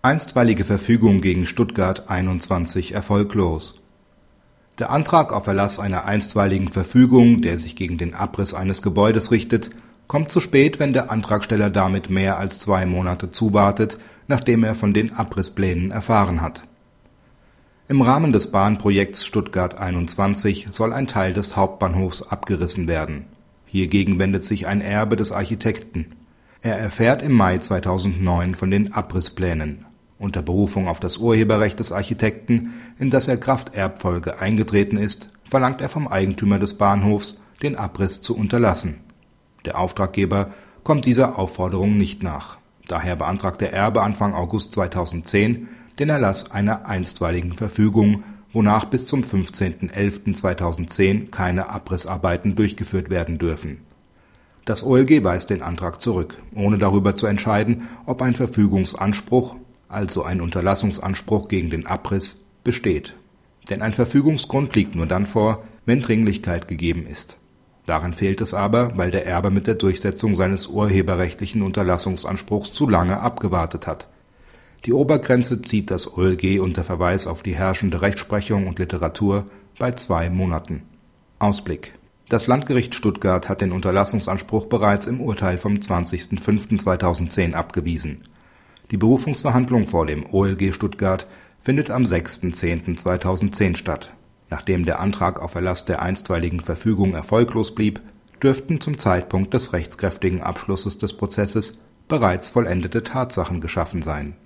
Einstweilige Verfügung gegen Stuttgart 21 erfolglos. Der Antrag auf Erlass einer Einstweiligen Verfügung, der sich gegen den Abriss eines Gebäudes richtet, kommt zu spät, wenn der Antragsteller damit mehr als zwei Monate zuwartet, nachdem er von den Abrissplänen erfahren hat. Im Rahmen des Bahnprojekts Stuttgart 21 soll ein Teil des Hauptbahnhofs abgerissen werden. Hiergegen wendet sich ein Erbe des Architekten. Er erfährt im Mai 2009 von den Abrissplänen. Unter Berufung auf das Urheberrecht des Architekten, in das er Kraft Erbfolge eingetreten ist, verlangt er vom Eigentümer des Bahnhofs, den Abriss zu unterlassen. Der Auftraggeber kommt dieser Aufforderung nicht nach. Daher beantragt der Erbe Anfang August 2010 den Erlass einer Einstweiligen Verfügung, wonach bis zum 15.11.2010 keine Abrissarbeiten durchgeführt werden dürfen. Das OLG weist den Antrag zurück, ohne darüber zu entscheiden, ob ein Verfügungsanspruch, also ein Unterlassungsanspruch gegen den Abriss, besteht. Denn ein Verfügungsgrund liegt nur dann vor, wenn Dringlichkeit gegeben ist. Daran fehlt es aber, weil der Erbe mit der Durchsetzung seines urheberrechtlichen Unterlassungsanspruchs zu lange abgewartet hat. Die Obergrenze zieht das OLG unter Verweis auf die herrschende Rechtsprechung und Literatur bei zwei Monaten. Ausblick Das Landgericht Stuttgart hat den Unterlassungsanspruch bereits im Urteil vom 20.05.2010 abgewiesen. Die Berufungsverhandlung vor dem OLG Stuttgart findet am 6.10.2010 statt. Nachdem der Antrag auf Erlass der Einstweiligen Verfügung erfolglos blieb, dürften zum Zeitpunkt des rechtskräftigen Abschlusses des Prozesses bereits vollendete Tatsachen geschaffen sein